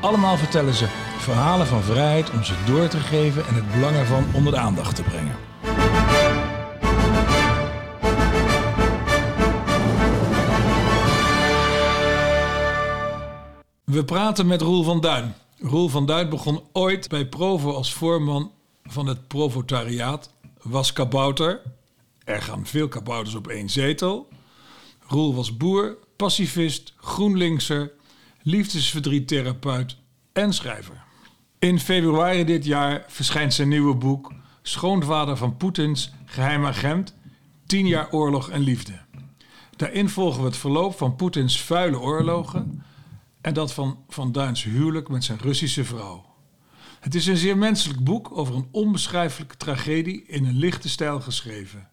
Allemaal vertellen ze verhalen van vrijheid om ze door te geven en het belang ervan onder de aandacht te brengen. We praten met Roel van Duin. Roel van Duin begon ooit bij Provo als voorman van het Provotariaat, was kabouter. Er gaan veel kabouters op één zetel. Roel was boer, pacifist, groenlinkser, liefdesverdriettherapeut en schrijver. In februari dit jaar verschijnt zijn nieuwe boek Schoonvader van Poetins geheim agent, 10 jaar oorlog en liefde. Daarin volgen we het verloop van Poetins vuile oorlogen en dat van Van Duins huwelijk met zijn Russische vrouw. Het is een zeer menselijk boek over een onbeschrijfelijke tragedie in een lichte stijl geschreven.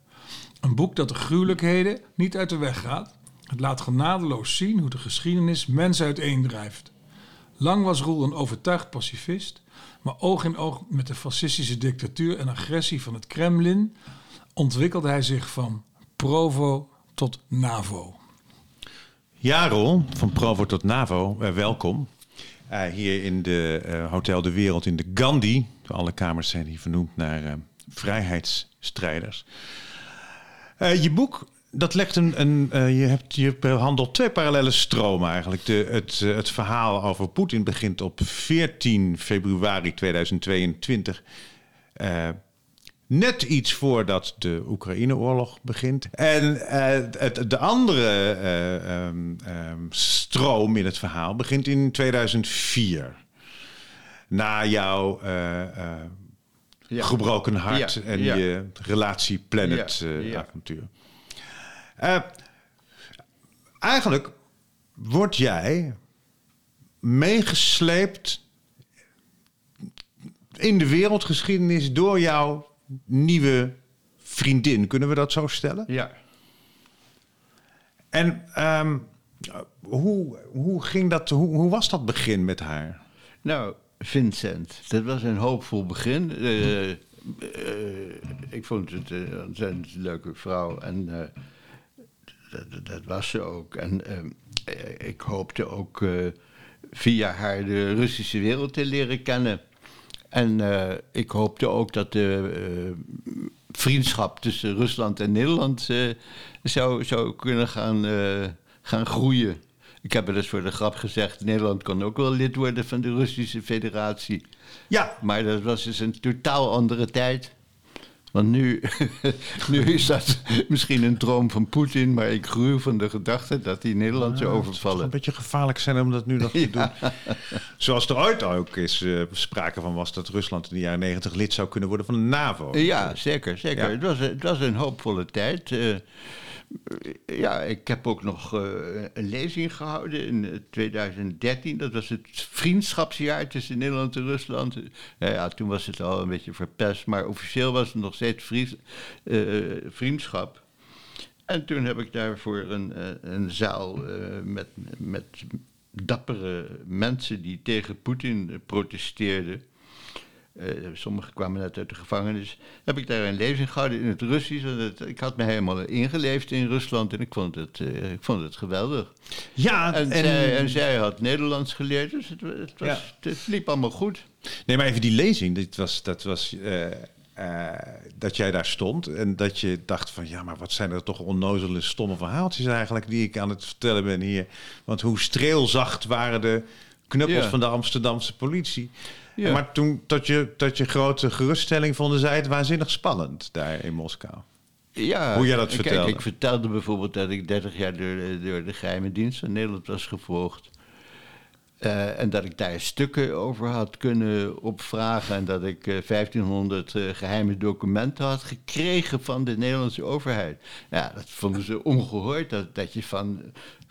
Een boek dat de gruwelijkheden niet uit de weg gaat. Het laat genadeloos zien hoe de geschiedenis mensen uiteendrijft. Lang was Roel een overtuigd pacifist, maar oog in oog met de fascistische dictatuur en agressie van het Kremlin ontwikkelde hij zich van Provo tot NAVO. Ja, Rol, van Provo tot NAVO, eh, welkom. Uh, hier in de uh, Hotel de Wereld in de Gandhi. Alle kamers zijn hier vernoemd naar vrijheidsstrijders. je boek, dat legt een. een je, hebt, je behandelt twee parallele stromen eigenlijk. De, het, het verhaal over Poetin begint op 14 februari 2022 net iets voordat de Oekraïne-oorlog begint. En uh, het, de andere um, um, stroom in het verhaal begint in 2004. Na jouw ja. gebroken hart ja. en ja. je relatie Planet avontuur. Eigenlijk word jij meegesleept in de wereldgeschiedenis door jouw nieuwe vriendin. Kunnen we dat zo stellen? Ja. En um, hoe, hoe ging dat, hoe, hoe was dat begin met haar? Nou, Vincent, dat was een hoopvol begin. Uh, uh, ik vond het een ontzettend leuke vrouw en uh, dat, dat, was ze ook. En ik hoopte ook via haar de Russische wereld te leren kennen. En uh, ik hoopte ook dat de vriendschap tussen Rusland en Nederland zou, zou kunnen gaan, gaan groeien. Ik heb wel eens voor de grap gezegd: Nederland kan ook wel lid worden van de Russische Federatie. Ja. Maar dat was dus een totaal andere tijd. Want nu, nu is dat misschien een droom van Poetin, maar ik gruw van de gedachte dat hij Nederland zou overvallen. Het een beetje gevaarlijk zijn om dat nu nog te doen. Zoals er ooit ook is uh, sprake van was dat Rusland in de jaren negentig lid zou kunnen worden van de NAVO. Ja, zeker. zeker. Ja. Het, was, het was een hoopvolle tijd. Uh, ja, ik heb ook nog uh, een lezing gehouden in 2013. Dat was het vriendschapsjaar tussen Nederland en Rusland. Uh, ja, toen was het al een beetje verpest, maar officieel was het nog steeds vriendschap. En toen heb ik daarvoor een, een zaal met, met dappere mensen die tegen Poetin protesteerden. Uh, sommigen kwamen net uit de gevangenis. Heb ik daar een lezing gehouden in het Russisch. En het, ik had me helemaal ingeleefd in Rusland en ik vond het, uh, ik vond het geweldig. Ja, en, en, zij, en zij had Nederlands geleerd, dus het, het, was, ja. het liep allemaal goed. Nee, maar even die lezing, dit was, dat was. Uh, uh, dat jij daar stond en dat je dacht van ja, maar wat zijn er toch onnozele, stomme verhaaltjes eigenlijk die ik aan het vertellen ben hier. Want hoe streelzacht waren de knuppels ja. van de Amsterdamse politie. Ja. Maar toen, tot je, tot je grote geruststelling, vonden zij het waanzinnig spannend daar in Moskou. Ja, Hoe jij dat vertelde. Kijk, ik vertelde bijvoorbeeld dat ik 30 jaar door, door de geheime dienst van Nederland was gevolgd. Uh, en dat ik daar stukken over had kunnen opvragen. En dat ik uh, 1500 uh, geheime documenten had gekregen van de Nederlandse overheid. Ja, dat vonden ze ongehoord. Dat, dat je van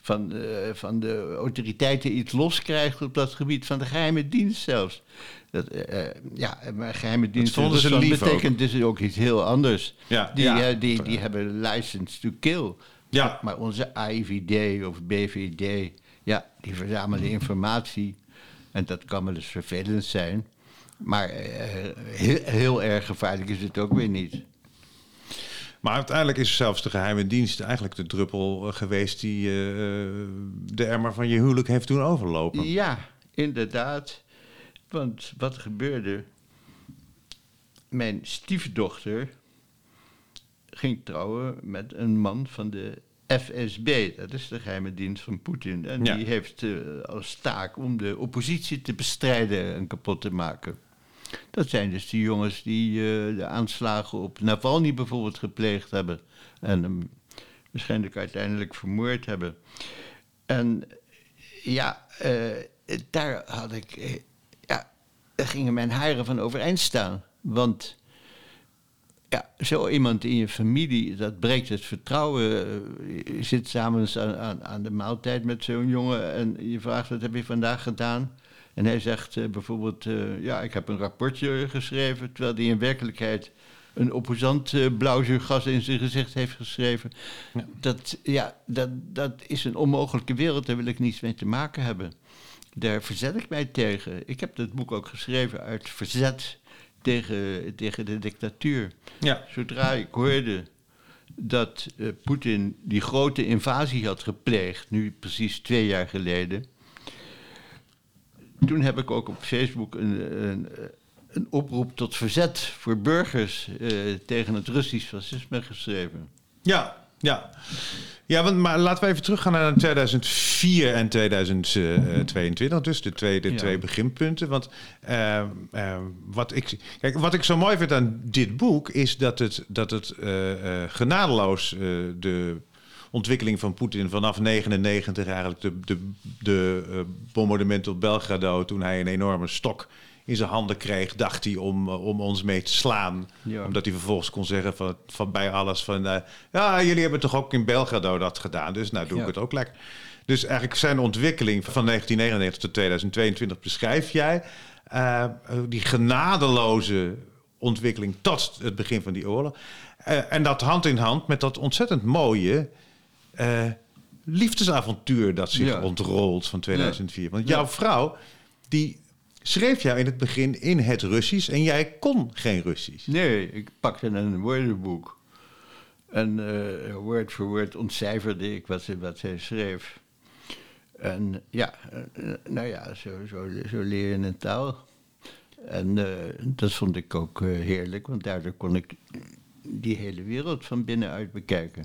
van, eh, van de autoriteiten iets loskrijgt op dat gebied, van de geheime dienst zelfs. Dat, eh, eh, ja, maar geheime dienst lief betekent dus ook iets heel anders. Ja. Die, Ja. die, die hebben license to kill. Ja. Maar onze AIVD of BVD, ja, die verzamelen informatie. En dat kan wel eens vervelend zijn. Maar heel, heel erg gevaarlijk is het ook weer niet. Maar uiteindelijk is zelfs de geheime dienst eigenlijk de druppel eh, geweest die eh, de emmer van je huwelijk heeft doen overlopen. Ja, inderdaad. Want wat gebeurde? Mijn stiefdochter ging trouwen met een man van de FSB. Dat is de geheime dienst van Poetin. En Ja. die heeft als taak om de oppositie te bestrijden en kapot te maken. Dat zijn dus die jongens die eh, de aanslagen op Navalny bijvoorbeeld gepleegd hebben. En hem waarschijnlijk uiteindelijk vermoord hebben. En ja, eh, daar had ik. eh, ja, daar gingen mijn haren van overeind staan. Want ja, zo iemand in je familie, dat breekt het vertrouwen. Eh, Je zit samen aan, aan, aan de maaltijd met zo'n jongen en je vraagt: wat heb je vandaag gedaan? En hij zegt eh, bijvoorbeeld: eh, Ja, ik heb een rapportje geschreven. Terwijl hij in werkelijkheid een opposant blauwzuurgas in zijn gezicht heeft geschreven. Dat, ja, dat, dat is een onmogelijke wereld, daar wil ik niets mee te maken hebben. Daar verzet ik mij tegen. Ik heb dat boek ook geschreven uit verzet tegen, tegen de dictatuur. Ja. Zodra ik hoorde dat eh, Poetin die grote invasie had gepleegd, nu precies twee jaar geleden. Toen heb ik ook op Facebook een, een, een oproep tot verzet voor burgers eh, tegen het Russisch fascisme geschreven. Ja, ja. Ja, want, maar laten we even teruggaan naar 2004 en 2022. Dus de twee, de Ja. twee beginpunten. Want eh, eh, wat, ik, kijk, wat ik zo mooi vind aan dit boek... is dat het, dat het eh, eh, genadeloos eh, de ontwikkeling van Poetin vanaf 99 eigenlijk de, de, de eh, bombardement op Belgrado... toen hij een enorme stok in zijn handen kreeg, dacht hij om, eh, om ons mee te slaan. Ja. Omdat hij vervolgens kon zeggen van, van bij alles van... eh, ja, jullie hebben toch ook in Belgrado dat gedaan, dus nou doe ik het ook lekker. Dus eigenlijk zijn ontwikkeling van 1999 tot 2022 beschrijf jij. eh, die genadeloze ontwikkeling tot het begin van die oorlog. En dat hand in hand met dat ontzettend mooie liefdesavontuur dat zich Ja. ontrolt van 2004. Want jouw Ja. vrouw, die schreef jou in het begin in het Russisch en jij kon geen Russisch. Nee, ik pakte een woordenboek. En eh woord voor woord ontcijferde ik wat wat zij schreef. En ja, eh, nou ja, zo, zo, zo leer je een taal. En eh, dat vond ik ook heerlijk, want daardoor kon ik die hele wereld van binnenuit bekijken.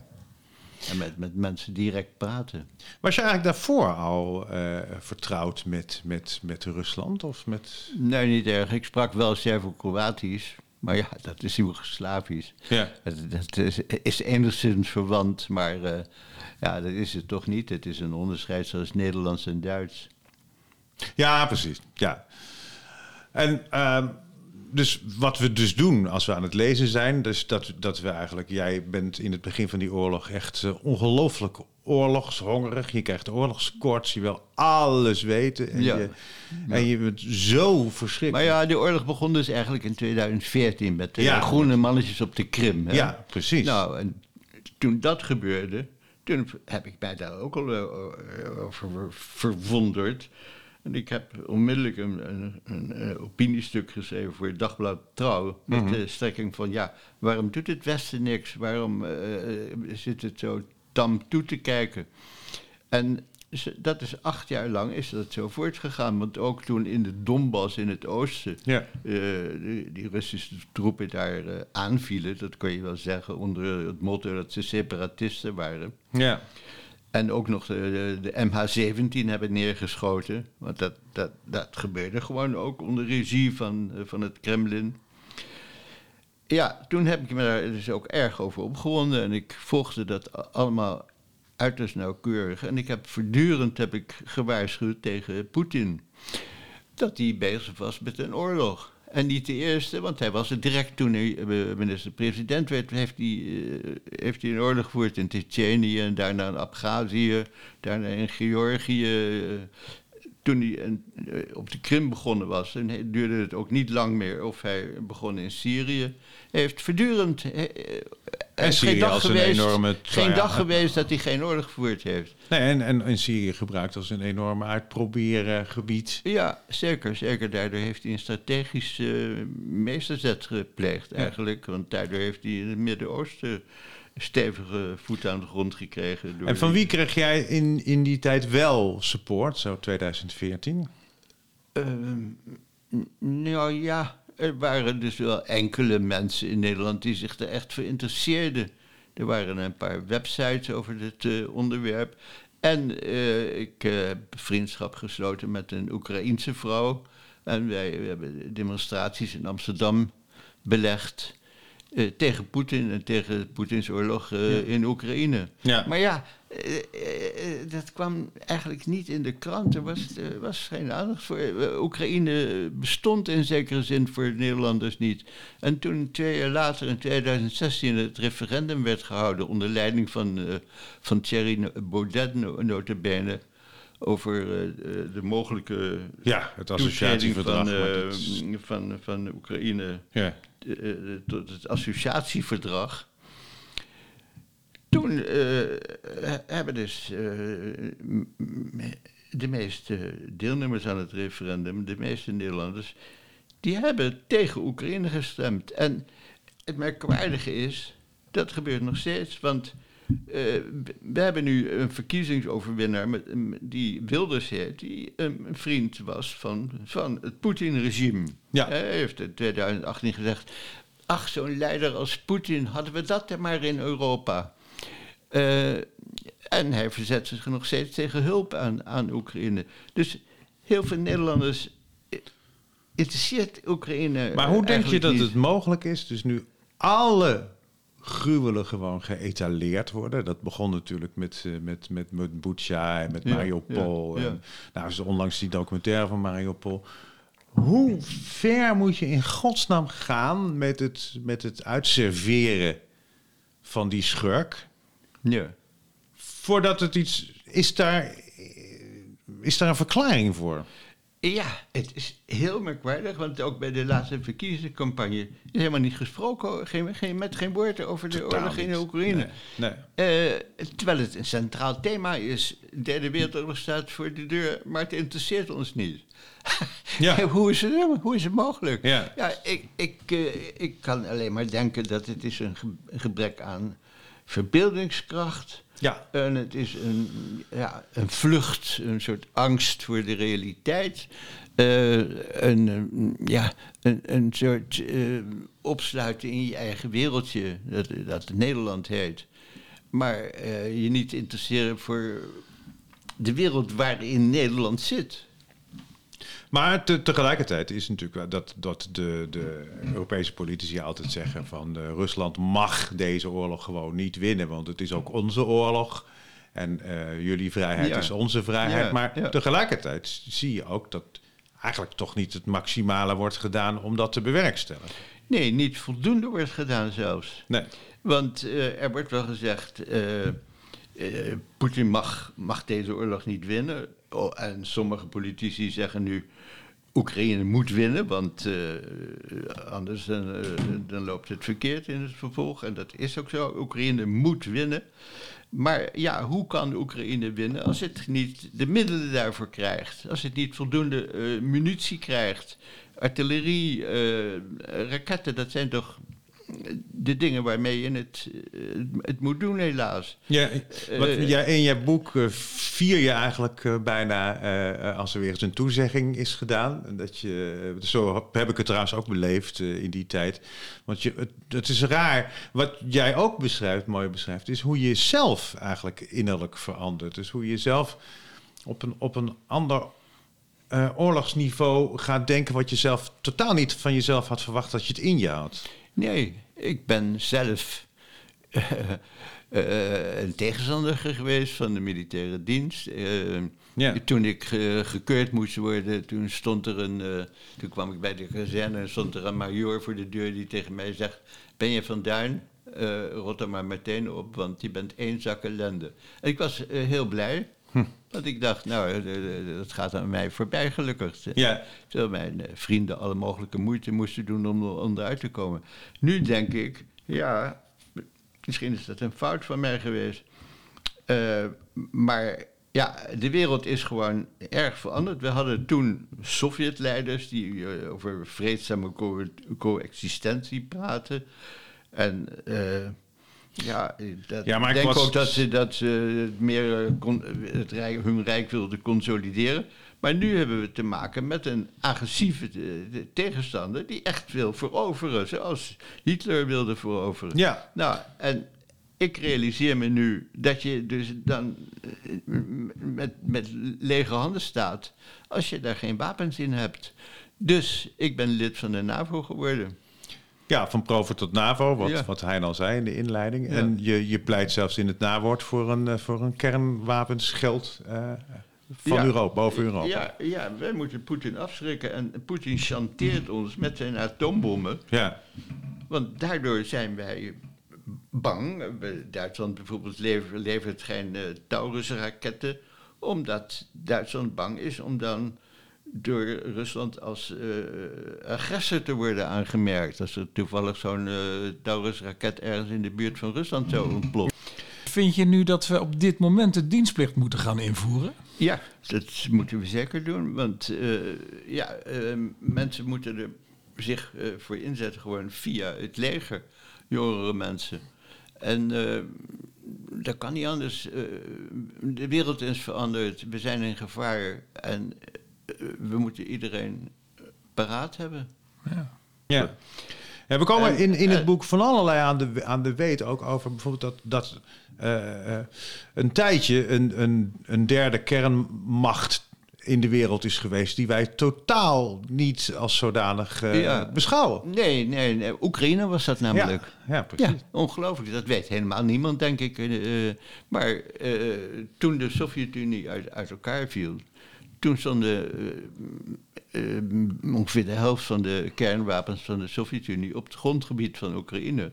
En met, met mensen direct praten. Was je eigenlijk daarvoor al eh, vertrouwd met, met, met Rusland? Of met... Nee, niet erg. Ik sprak wel Servo-Kroatisch. Maar ja, dat is Joegoslavisch. Ja. Dat, dat is, is enigszins verwant, maar eh, ja, dat is het toch niet. Het is een onderscheid zoals Nederlands en Duits. Ja, precies. Ja. En ehm, dus wat we dus doen als we aan het lezen zijn, dus dat, dat we eigenlijk, jij bent in het begin van die oorlog echt eh, ongelooflijk oorlogshongerig. Je krijgt oorlogskoorts, je wil alles weten. En, Ja. je, en je bent zo verschrikkelijk. Maar ja, de oorlog begon dus eigenlijk in 2014 met de Ja. groene mannetjes op de Krim. Hè? Ja, precies. Nou, en toen dat gebeurde, toen heb ik mij daar ook al eh, over verwonderd. En ik heb onmiddellijk een, een, een, eh, opiniestuk geschreven voor het dagblad Trouw. Met Mhm. de strekking van, ja, waarom doet het Westen niks? Waarom eh, eh, zit het zo tam toe te kijken? En dat is acht jaar lang is dat zo voortgegaan. Want ook toen in de Donbass in het oosten... Ja. eh, die, die Russische troepen daar eh, aanvielen... dat kun je wel zeggen onder het motto dat ze separatisten waren... Ja. En ook nog de, de, de MH17 hebben neergeschoten. Want dat, dat, dat gebeurde gewoon ook onder regie van, eh, van het Kremlin. Ja, toen heb ik me daar dus ook erg over opgewonden. En ik volgde dat allemaal uiterst nauwkeurig. En ik heb voortdurend heb ik gewaarschuwd tegen Poetin. Dat hij bezig was met een oorlog. En niet de eerste, want hij was het direct toen hij eh, minister-president werd, heeft hij, eh, heeft hij een oorlog gevoerd in Tsjetsjenië en daarna in Abhazie, daarna in Georgië. Toen hij op de Krim begonnen was, en duurde het ook niet lang meer of hij begon in Syrië heeft voortdurend. en geen dag, geweest, geen dag geweest dat hij geen oorlog gevoerd heeft. Nee, en, en in Syrië gebruikt als een enorm uitproberen gebied. Ja, zeker, zeker. Daardoor heeft hij een strategische meesterzet gepleegd eigenlijk. Want daardoor heeft hij in het Midden-Oosten stevige voet aan de grond gekregen. en van wie kreeg jij in, in die tijd wel support, zo 2014? Uh, ehm, nou ja, er waren dus wel enkele mensen in Nederland die zich er echt voor interesseerden. Er waren een paar websites over dit uh, onderwerp. En uh, ik heb vriendschap gesloten met een Oekraïense vrouw. En wij we hebben demonstraties in Amsterdam belegd. Uh, tegen Poetin en tegen Poetins oorlog uh, in Oekraïne. Ja. Maar ja, uh, dat kwam eigenlijk niet in de krant. Er was, was geen aandacht voor. Oekraïne bestond in zekere zin voor Nederlanders niet. En toen twee jaar later, in 2016, het referendum werd gehouden... onder leiding van, van Thierry Baudet, notabene over de mogelijke ja, het associatieverdrag van, van, van Oekraïne ja. Eh, eh, tot het associatieverdrag. Toen hebben dus de meeste deelnemers aan het referendum, de meeste Nederlanders, die hebben tegen Oekraïne gestemd. En het merkwaardige is, dat gebeurt nog steeds, want we hebben nu een verkiezingsoverwinnaar met, die Wilders heet, die een vriend was van, van het Poetin-regime. Ja. Hij heeft in 2018 gezegd, ach, zo'n leider als Poetin, hadden we dat er maar in Europa. Uh, en hij verzet zich nog steeds tegen hulp aan, aan Oekraïne. Dus heel veel Nederlanders interesseert Oekraïne. Maar hoe denk je dat het mogelijk is, dus nu alle gruwelen gewoon geëtaleerd worden. Dat begon natuurlijk met, uh, met, met, met Bucha en met ja, Mariupol. Ja, ja. En, nou, is onlangs die documentaire van Mariupol. Hoe ver moet je in godsnaam gaan met het, met het uitserveren van die schurk? Ja. Voordat het iets. Is daar, is daar een verklaring voor? Ja, het is heel merkwaardig, want ook bij de laatste verkiezingscampagne is helemaal niet gesproken, geen, geen, met geen woord over de oorlog in de Oekraïne. Nee, nee. Uh, terwijl het een centraal thema is. De derde wereldoorlog staat voor de deur, maar het interesseert ons niet. Ja. hoe, is het, hoe is het mogelijk? Ja, ja ik, ik, uh, ik kan alleen maar denken dat het is een gebrek aan verbeeldingskracht ja. En het is een, ja, een vlucht, een soort angst voor de realiteit. Uh, een, ja, een, een soort uh, opsluiten in je eigen wereldje, dat, dat Nederland heet. Maar uh, je niet interesseren voor de wereld waarin Nederland zit. Maar te, tegelijkertijd is natuurlijk dat, dat de, de Europese politici altijd zeggen van uh, Rusland mag deze oorlog gewoon niet winnen, want het is ook onze oorlog. En uh, jullie vrijheid is onze vrijheid. maar tegelijkertijd zie je ook dat eigenlijk toch niet het maximale wordt gedaan om dat te bewerkstelligen. Nee, niet voldoende wordt gedaan zelfs. Nee. Want uh, er wordt wel gezegd, Poetin mag, mag deze oorlog niet winnen. Oh, en sommige politici zeggen nu, Oekraïne moet winnen, want uh, anders uh, dan loopt het verkeerd in het vervolg. En dat is ook zo. Oekraïne moet winnen. Maar ja, hoe kan Oekraïne winnen als het niet de middelen daarvoor krijgt? Als het niet voldoende uh, munitie krijgt? Artillerie, raketten, dat zijn toch de dingen waarmee je het, eh, het moet doen, helaas. Ja, wat, uh, ja, in je boek uh, vier je eigenlijk bijna als er weer eens een toezegging is gedaan. Dat je, zo heb ik het trouwens ook beleefd in die tijd. Want je, het, het, is raar. Wat jij ook beschrijft, mooi beschrijft, is hoe je zelf eigenlijk innerlijk verandert. Dus hoe je zelf op een, op een ander oorlogsniveau gaat denken wat je zelf totaal niet van jezelf had verwacht dat je het in je had. Nee, ik ben zelf uh, uh, een tegenstander geweest van de militaire dienst. Uh, Ja. Toen ik eh, gekeurd moest worden, toen stond er een. eh, toen kwam ik bij de kazerne en stond er een majoor voor de deur die tegen mij zegt: Ben je van Duin? Eh, rot er maar meteen op, want je bent één zak ellende. En ik was eh, heel blij, want ik dacht, nou, eh, eh, dat gaat aan mij voorbij gelukkig. Ja. Terwijl mijn eh, vrienden alle mogelijke moeite moesten doen om er onderuit te komen. Nu denk ik, ja, misschien is dat een fout van mij geweest. Eh, maar ja, de wereld is gewoon erg veranderd. We hadden toen Sovjetleiders die eh, over vreedzame co- coexistentie praten. En eh, ja, dat, Ja, maar ik denk was- ook dat ze, dat ze meer eh, het rijk, hun rijk wilden consolideren. Maar nu hebben we te maken met een agressieve eh, de tegenstander die echt wil veroveren, zoals Hitler wilde veroveren. Ja. Nou, en ik realiseer me nu dat je dus dan eh, met, met lege handen staat als je daar geen wapens in hebt. Dus ik ben lid van de NAVO geworden. Ja, van Provo tot NAVO, wat, Ja. wat hij al zei in de inleiding. Ja. En je, je pleit zelfs in het nawoord voor een, eh, voor een kernwapensgeld eh, van Ja. Europa, boven Europa. Ja, ja, wij moeten Poetin afschrikken. En Poetin chanteert ons met zijn atoombommen. Ja. Want daardoor zijn wij bang. Duitsland bijvoorbeeld lever- levert geen eh, Taurus-raketten. Omdat Duitsland bang is om dan door Rusland als eh, agressor te worden aangemerkt. Als er toevallig zo'n eh, Taurus-raket ergens in de buurt van Rusland zou ontploffen. Vind je nu dat we op dit moment de dienstplicht moeten gaan invoeren? Ja, dat moeten we zeker doen. Want eh, ja, mensen moeten er zich eh, voor inzetten, gewoon via het leger, jongere mensen. En dat kan niet anders. De wereld is veranderd, we zijn in gevaar en we moeten iedereen paraat hebben. Ja. Ja. Ja, we komen En, in, in het eh, boek van allerlei aan de, aan de weet ook over bijvoorbeeld dat, dat eh, eh, een tijdje een, een, een derde kernmacht in de wereld is geweest die wij totaal niet als zodanig eh, Ja. beschouwen. Nee, nee, nee, Oekraïne was dat namelijk. Ja, ja, precies. Ja, ongelooflijk. Dat weet helemaal niemand, denk ik. Eh, maar eh, toen de Sovjet-Unie uit, uit elkaar viel, toen stonden eh, eh, ongeveer de helft van de kernwapens van de Sovjet-Unie op het grondgebied van Oekraïne.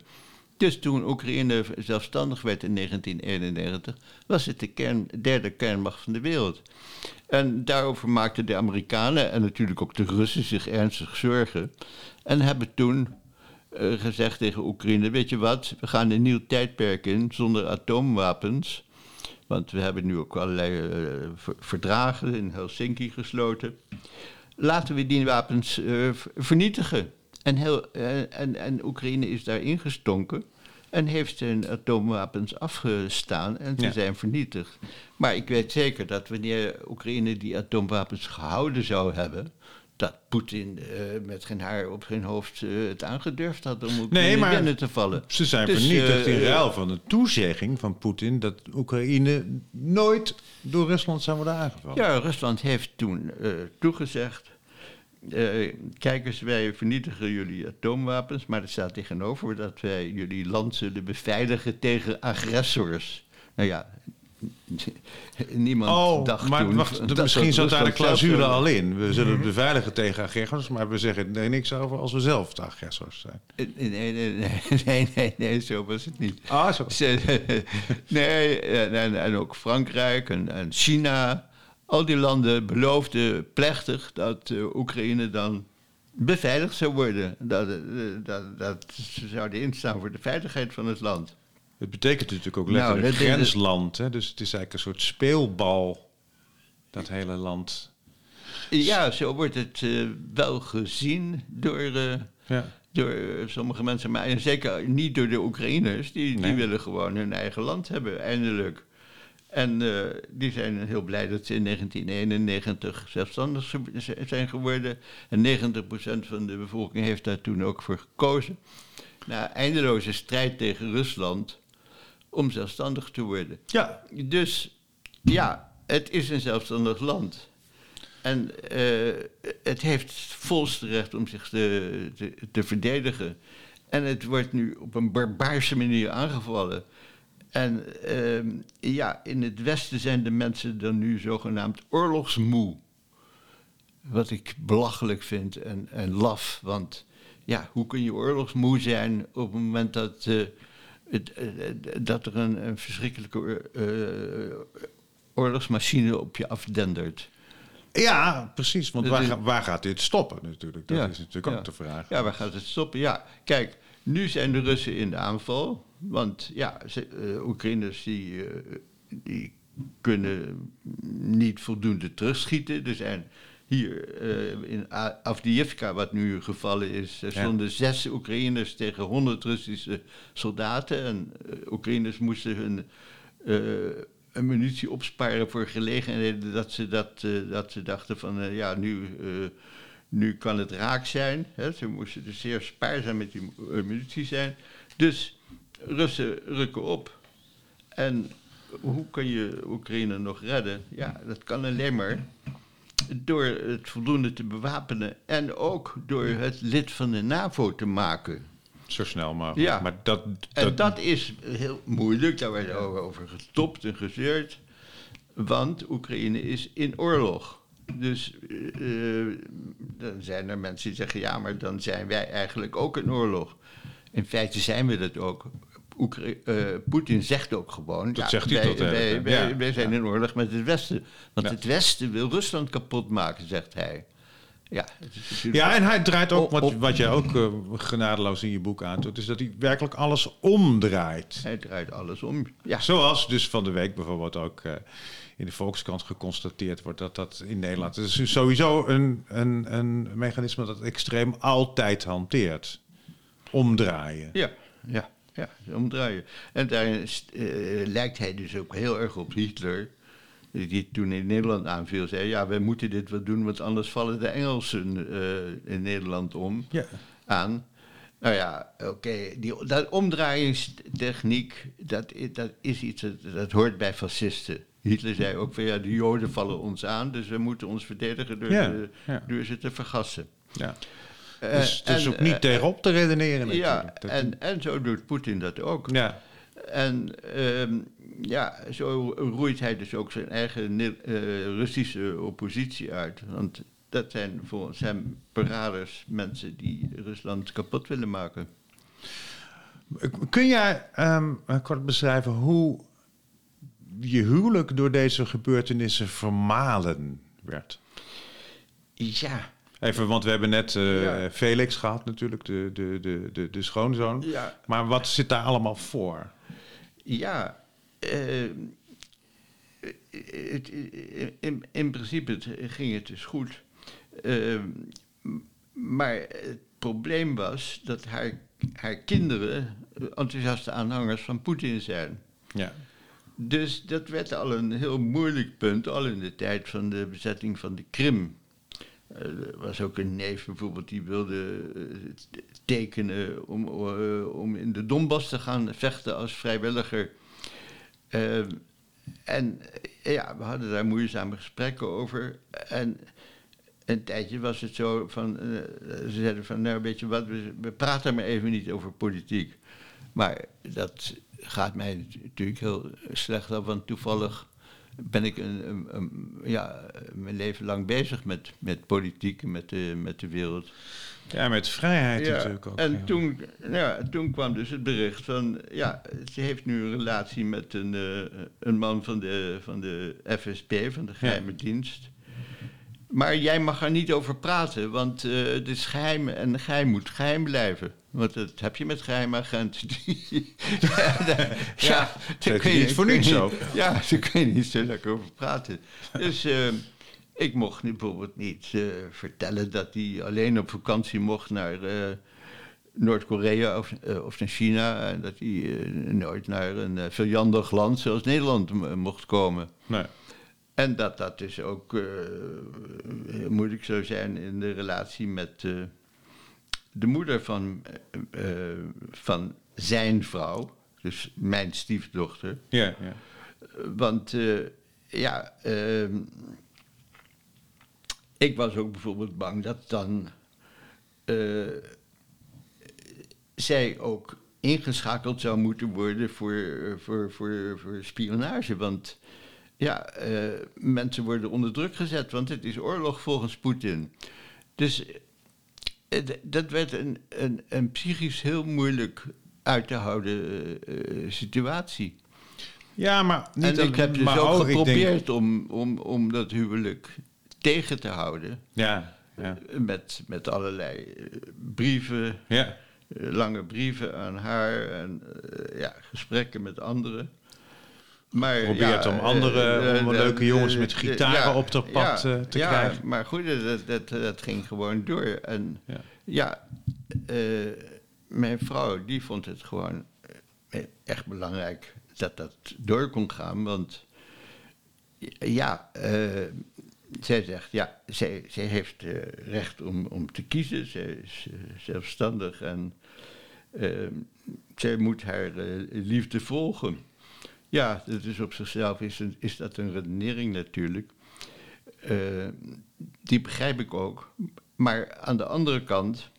Dus toen Oekraïne zelfstandig werd in 1991, was het de derde kernmacht van de wereld. En daarover maakten de Amerikanen en natuurlijk ook de Russen zich ernstig zorgen. En hebben toen eh, gezegd tegen Oekraïne: Weet je wat, we gaan een nieuw tijdperk in zonder atoomwapens. Want we hebben nu ook allerlei eh, ver- verdragen in Helsinki gesloten. Laten we die wapens eh, ver- vernietigen. En, heel, eh, en, en Oekraïne is daar ingestonken en heeft zijn atoomwapens afgestaan en ze Ja. zijn vernietigd. Maar ik weet zeker dat wanneer Oekraïne die atoomwapens gehouden zou hebben, dat Poetin eh, met geen haar op zijn hoofd eh, het aangedurfd had om Oekraïne Nee, maar binnen te vallen. Ze zijn Dus, vernietigd in eh, ruil van de toezegging van Poetin dat Oekraïne nooit door Rusland zou worden aangevallen. Ja, Rusland heeft toen toegezegd. kijk eens, wij vernietigen jullie atoomwapens, maar er staat tegenover dat wij jullie land zullen beveiligen tegen agressors. Nou ja, niemand Oh, dacht maar toen wacht, dat misschien zat daar de clausule al in. We zullen het beveiligen tegen agressors, maar we zeggen er niks over als we zelf de agressors zijn. Nee, nee, nee, nee, nee, nee, zo was het niet. Ah, zo. Nee, en, en, en ook Frankrijk en, en China. Al die landen beloofden plechtig dat eh, Oekraïne dan beveiligd zou worden. Dat, eh, dat, dat ze zouden instaan voor de veiligheid van het land. Het betekent natuurlijk ook Nou, letterlijk dat- grensland. Hè? Dus het is eigenlijk een soort speelbal, dat hele land. Ja, zo wordt het eh, wel gezien door, eh, Ja. door eh, sommige mensen. Maar en zeker niet door de Oekraïners. Die, die willen gewoon hun eigen land hebben, eindelijk. En die zijn heel blij dat ze in 1991 zelfstandig zijn geworden. En 90% van de bevolking heeft daar toen ook voor gekozen. Na eindeloze strijd tegen Rusland om zelfstandig te worden. ja, Dus ja, het is een zelfstandig land. En eh, het heeft volste recht om zich te, te, te verdedigen. En het wordt nu op een barbaarse manier aangevallen. En ehm, ja, in het Westen zijn de mensen dan nu zogenaamd oorlogsmoe. Wat ik belachelijk vind en, en laf. Want ja, hoe kun je oorlogsmoe zijn op het moment dat, uh, het, uh, dat er een, een verschrikkelijke uh, oorlogsmachine op je afdendert? Ja, precies. Want waar, waar, gaat dit stoppen natuurlijk? Dat Ja, is natuurlijk ook ja. de vraag. Ja, waar gaat het stoppen? Ja, kijk, nu zijn de Russen in de aanval. Want ja, ze, eh, Oekraïners die, eh, die kunnen niet voldoende terugschieten. Er zijn hier eh, in Avdiivka, wat nu gevallen is, er Ja. stonden zes Oekraïners tegen honderd Russische soldaten. En eh, Oekraïners moesten hun eh, een munitie opsparen voor gelegenheden dat ze, dat, dat ze dachten van ja, nu, nu kan het raak zijn. Hè. Ze moesten dus zeer spaarzaam met die munitie zijn. Dus Russen rukken op. En hoe kun je Oekraïne nog redden? Ja, dat kan alleen maar door het voldoende te bewapenen en ook door het lid van de NAVO te maken. Zo snel mogelijk. Ja. Maar dat, En dat is heel moeilijk, daar werd over gestopt en gezeurd. Want Oekraïne is in oorlog. Dus eh, dan zijn er mensen die zeggen: ja, maar dan zijn wij eigenlijk ook in oorlog. In feite zijn we dat ook. Oekra- eh, Poetin zegt ook gewoon: Dat ja, zegt hij wij, tot wij, wij, zijn in oorlog met het Westen. Want het Westen wil Rusland kapot maken, zegt hij. Ja, Ja, en hij draait ook, wat, op- wat jij ook eh, genadeloos in je boek aantoont, is dat hij werkelijk alles omdraait. hij draait alles om. Ja, Zoals dus van de week bijvoorbeeld ook eh, in de Volkskrant geconstateerd wordt dat dat in Nederland... Het is sowieso een, een, een mechanisme dat extreem altijd hanteert. Omdraaien. Ja, ja, ja, omdraaien. En daarin is, eh, lijkt hij dus ook heel erg op Hitler. Die toen in Nederland aanviel, zei: Ja, wij moeten dit wel doen, want anders vallen de Engelsen eh, in Nederland om Ja. aan. Nou ja, oké, die dat omdraaiingstechniek, dat, dat is iets dat, dat hoort bij fascisten. Hitler zei ook van ja, de Joden vallen ons aan, dus we moeten ons verdedigen door, Ja, de- ja. door ze te vergassen. Ja. Dus het is en, ook niet eh, tegenop te redeneren Ja, natuurlijk. En, en zo doet Poetin dat ook. ja. En ehm, ja, zo roeit hij dus ook zijn eigen eh, Russische oppositie uit. Want dat zijn volgens hem verraders, mensen die Rusland kapot willen maken. Kun jij ehm, kort beschrijven hoe je huwelijk door deze gebeurtenissen vermalen werd? Ja, Even, want we hebben net eh, Ja. Felix gehad natuurlijk, de, de, de, de, de schoonzoon. ja, Maar wat zit daar allemaal voor? ja. ehm, het, in, in principe ging het dus goed. Maar het probleem was dat haar, haar kinderen enthousiaste aanhangers van Poetin zijn. Ja. Dus dat werd al een heel moeilijk punt, al in de tijd van de bezetting van de Krim. Eh, er was ook een neef bijvoorbeeld die wilde eh, tekenen om, eh, om in de Donbass te gaan vechten als vrijwilliger. En ja, we hadden daar moeizame gesprekken over. En een tijdje was het zo van, ze zeiden van, nou weet je wat, we, we praten maar even niet over politiek. Maar dat gaat mij natuurlijk heel slecht af, want toevallig ben ik een, een- een- ja, mijn leven lang bezig met, met politiek en met de, met de wereld. ja, met vrijheid Ja, natuurlijk ook. en ja. toen, nou ja, toen kwam dus het bericht van, ja, ze heeft nu een relatie met een, eh, een man van de, van de FSB, van de geheime dienst. Maar jij mag er niet over praten, want eh, het is geheim en geheim moet geheim blijven. Want dat heb je met geheimagenten. Ja, daar- ja, daar dat kun is niet voor niets je- zo. Ja, daar kun je niet zo lekker over praten. Dus eh, ik mocht nu bijvoorbeeld niet eh, vertellen dat hij alleen op vakantie mocht naar eh, Noord-Korea of, of naar China. En dat hij nooit naar een uh, vijandig land zoals Nederland mocht komen. Nee. En dat dat dus ook eh, heel moeilijk zou zijn in de relatie met eh, de moeder van, eh, eh, van zijn vrouw, dus mijn stiefdochter. Ja, ja. Want eh, ja, ehm, ik was ook bijvoorbeeld bang dat dan eh, zij ook ingeschakeld zou moeten worden voor, voor, voor, voor spionage. Want ja, eh, mensen worden onder druk gezet, want het is oorlog volgens Poetin. Dus eh, dat werd een, een, een psychisch heel moeilijk uit te houden uh, situatie. Ja, maar niet en ik heb dus ook geprobeerd om, om, om dat huwelijk tegen te houden. Ja, ja, Met, met allerlei eh, brieven, ja. eh, lange brieven aan haar en eh, ja, gesprekken met anderen. Maar, Probeert om andere- eh, om de- leuke de- jongens met de- gitaren op dat pad, ja, eh, te ja, krijgen. maar goed, dat, dat, dat ging gewoon door. En Ja. eh, mijn vrouw die vond het gewoon eh, echt belangrijk dat dat door kon gaan. Want ja, eh, zij zegt, ja, zij, zij heeft eh, recht om, om te kiezen. Zij is eh, zelfstandig en eh, zij moet haar eh, liefde volgen. Ja, dat is op zichzelf is, een- dat een redenering natuurlijk. Eh, die begrijp ik ook. Maar aan de andere kant,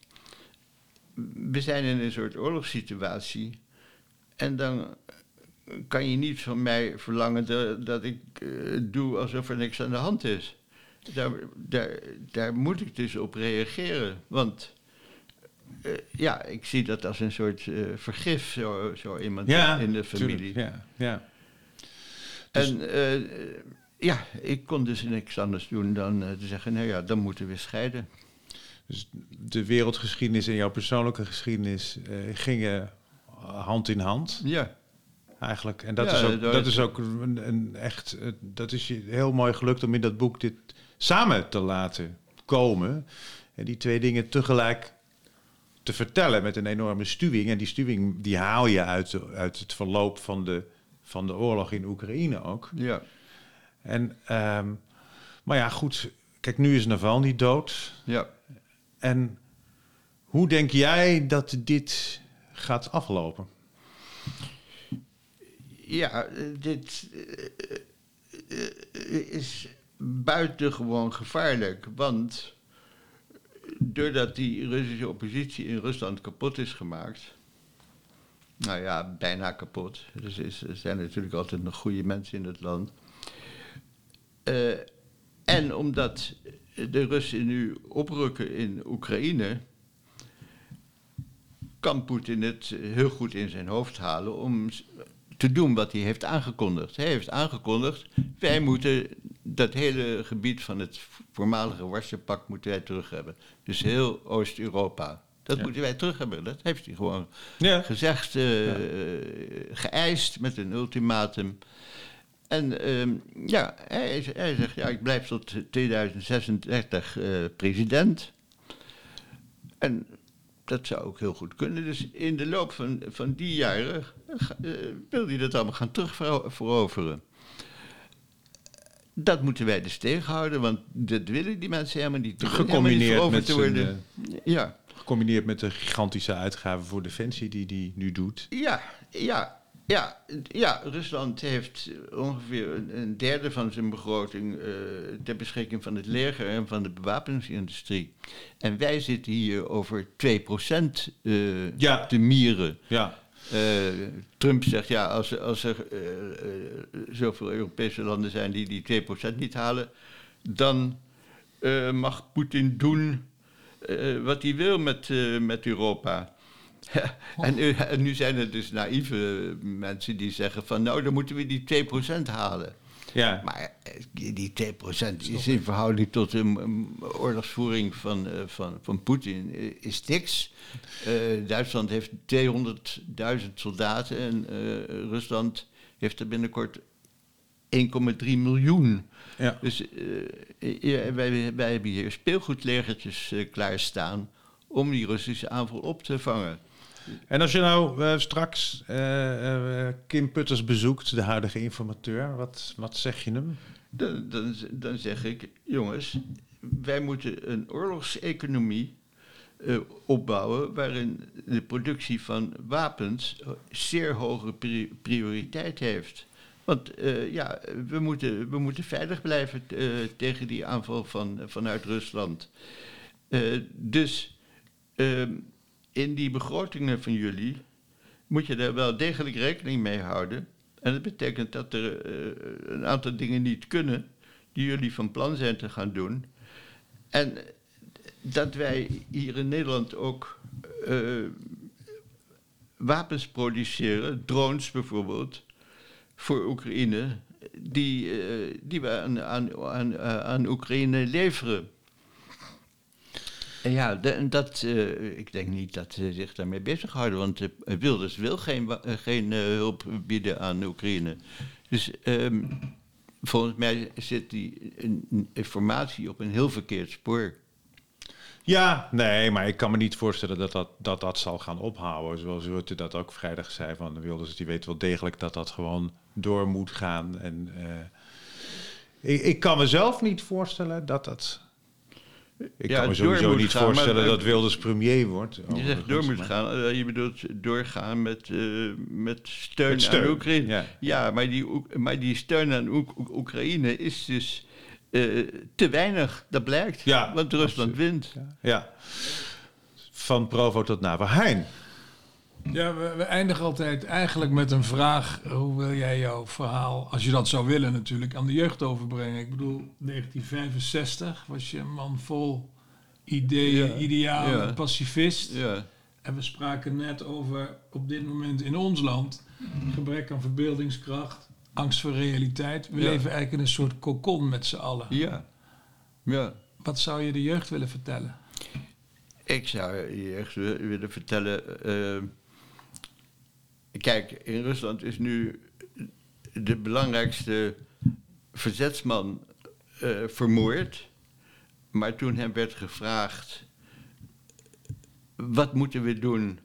we zijn in een soort oorlogssituatie. En dan kan je niet van mij verlangen dat, ik eh, doe alsof er niks aan de hand is. Daar, daar moet ik dus op reageren. Want eh, ja, ik zie dat als een soort eh, vergif, zo, zo iemand ja in de familie. tuurlijk, ja, ja. Dus- En eh, ja, ik kon dus niks anders doen dan te zeggen, nou ja, dan moeten we scheiden. Dus de wereldgeschiedenis en jouw persoonlijke geschiedenis gingen hand in hand. Ja, Eigenlijk. En dat, Ja, is, ook, dat dat is- ook een, een echt. Dat is je heel mooi gelukt om in dat boek dit samen te laten komen. En die twee dingen tegelijk te vertellen met een enorme stuwing. En die stuwing die haal je uit, uit het verloop van de, van de oorlog in Oekraïne ook. ja. En, ehm, maar ja, goed. Kijk, nu is Navalny dood. ja. En hoe denk jij dat dit gaat aflopen? Ja, eh, dit eh, eh, is buitengewoon gevaarlijk. Want doordat die Russische oppositie in Rusland kapot is gemaakt. Nou ja, bijna kapot. Dus is, er zijn natuurlijk altijd nog goede mensen in het land. Eh, en omdat de Russen nu oprukken in Oekraïne kan Poetin het heel goed in zijn hoofd halen om te doen wat hij heeft aangekondigd. Hij heeft aangekondigd, wij moeten dat hele gebied van het voormalige Warschau-pact moeten wij terug hebben. Dus heel Oost-Europa. Dat Ja. moeten wij terug hebben. Dat heeft hij gewoon Ja. gezegd, eh, geëist met een ultimatum. En ehm, ja, hij, hij zegt, ja, ik blijf tot 2036 eh, president. En dat zou ook heel goed kunnen. Dus in de loop van, van die jaren eh, wil hij dat allemaal gaan terugveroveren. Dat moeten wij dus tegenhouden, want dat willen die mensen helemaal niet. Die willen helemaal niet Gecombineerd met, te zijn, worden. Ja, eh, gecombineerd met de gigantische uitgaven voor defensie die hij nu doet. Ja, ja, ja, ja. Rusland heeft ongeveer een, derde van zijn begroting eh, ter beschikking van het leger en van de bewapeningsindustrie. En wij zitten hier over 2% eh Ja. te mieren. Ja, Eh, Trump zegt ja, als, als er eh, eh, zoveel Europese landen zijn die die 2% niet halen, dan mag Poetin doen wat hij wil met, met Europa. en, nu, en nu zijn er dus naïeve mensen die zeggen van nou, dan moeten we die 2% halen. Ja. Maar eh, die die 2% is in verhouding tot de oorlogsvoering van, eh, van, van Poetin eh, is niks. Duitsland heeft 200.000 soldaten en Rusland heeft er binnenkort 1,3 miljoen. ja. Dus ja, wij, wij hebben hier speelgoedlegertjes klaarstaan om die Russische aanval op te vangen. En als je nou eh, straks eh, eh, Kim Putters bezoekt, de huidige informateur, wat, wat zeg je hem? Dan, dan, zeg ik, jongens, wij moeten een oorlogseconomie eh, opbouwen waarin de productie van wapens zeer hoge pri- prioriteit heeft. Want ja, we moeten, we moeten veilig blijven tegen die aanval van, vanuit Rusland. Dus ehm, in die begrotingen van jullie moet je daar wel degelijk rekening mee houden. En dat betekent dat er eh, een aantal dingen niet kunnen die jullie van plan zijn te gaan doen. En dat wij hier in Nederland ook eh, wapens produceren, drones bijvoorbeeld, voor Oekraïne, die, eh, die we aan, aan, aan, aan Oekraïne leveren. Ja, de- dat, eh, ik denk niet dat ze zich daarmee bezighouden, want uh, Wilders wil geen, eh, geen hulp bieden aan Oekraïne. Dus ehm, volgens mij zit die in- in informatie op een heel verkeerd spoor. Ja, nee, maar ik kan me niet voorstellen dat dat, dat, dat zal gaan ophouden. Zoals Rutte dat ook vrijdag zei van Wilders, die weet wel degelijk dat dat gewoon door moet gaan. En ik, ik kan mezelf niet voorstellen dat dat... Ik Ja, kan me sowieso niet gaan, voorstellen maar- dat Wilders premier wordt. Je zegt door moet maar- gaan, eh, je bedoelt doorgaan met, eh, met steun, Met steun, aan Oekraïne. ja. Ja, maar, die, maar die steun aan Oek- Oek- Oekraïne is dus eh, te weinig, dat blijkt. Ja, want Rusland absoluut. wint. Ja. Van Provo tot Nava. Ja, we, we eindigen altijd eigenlijk met een vraag. Hoe wil jij jouw verhaal, als je dat zou willen natuurlijk, aan de jeugd overbrengen? Ik bedoel, 1965 was je een man vol ideeën, Ja, idealen, ja. pacifist. Ja. En we spraken net over, op dit moment in ons land, gebrek aan verbeeldingskracht, angst voor realiteit. We Ja. leven eigenlijk in een soort kokon met z'n allen. Ja. ja. Wat zou je de jeugd willen vertellen? Ik zou je echt wi- willen vertellen. eh, kijk, in Rusland is nu de belangrijkste verzetsman eh, vermoord. Maar toen hem werd gevraagd: wat moeten we doen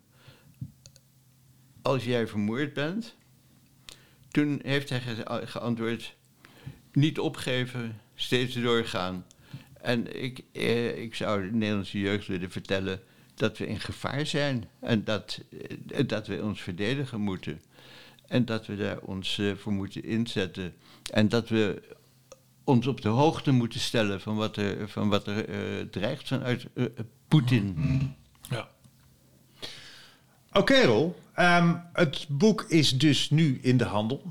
als jij vermoord bent? Toen heeft hij ge- geantwoord: niet opgeven, steeds doorgaan. En ik, eh, ik zou de Nederlandse jeugd willen vertellen dat we in gevaar zijn en dat, eh, dat we ons verdedigen moeten. En dat we daar ons eh, voor moeten inzetten. En dat we ons op de hoogte moeten stellen van wat er, van wat er eh, dreigt vanuit Poetin. Ja. Oké, Rol. Ehm, het boek is dus nu in de handel.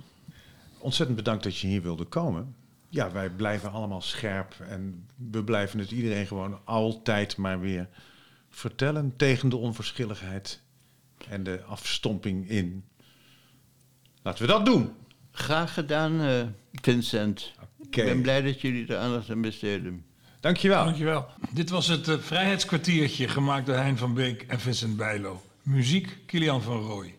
Ontzettend bedankt dat je hier wilde komen. Ja, wij blijven allemaal scherp en we blijven het iedereen gewoon altijd maar weer vertellen tegen de onverschilligheid en de afstomping in. Laten we dat doen. Graag gedaan, eh, Vincent. Ik ben blij dat jullie er aandacht aan besteden. Dankjewel. Dankjewel. Dit was het eh, Vrijheidskwartiertje, gemaakt door Hein van Beek en Vincent Bijlo. Muziek, Kilian van Rooij.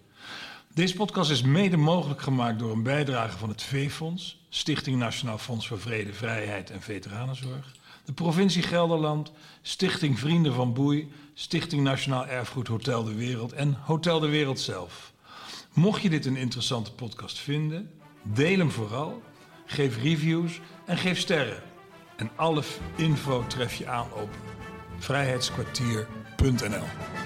Deze podcast is mede mogelijk gemaakt door een bijdrage van het V-Fonds, Stichting Nationaal Fonds voor Vrede, Vrijheid en Veteranenzorg, de provincie Gelderland, Stichting Vrienden van Boei, Stichting Nationaal Erfgoed Hotel de Wereld en Hotel de Wereld zelf. Mocht je dit een interessante podcast vinden, deel hem vooral, geef reviews en geef sterren. En alle info tref je aan op vrijheidskwartier.nl.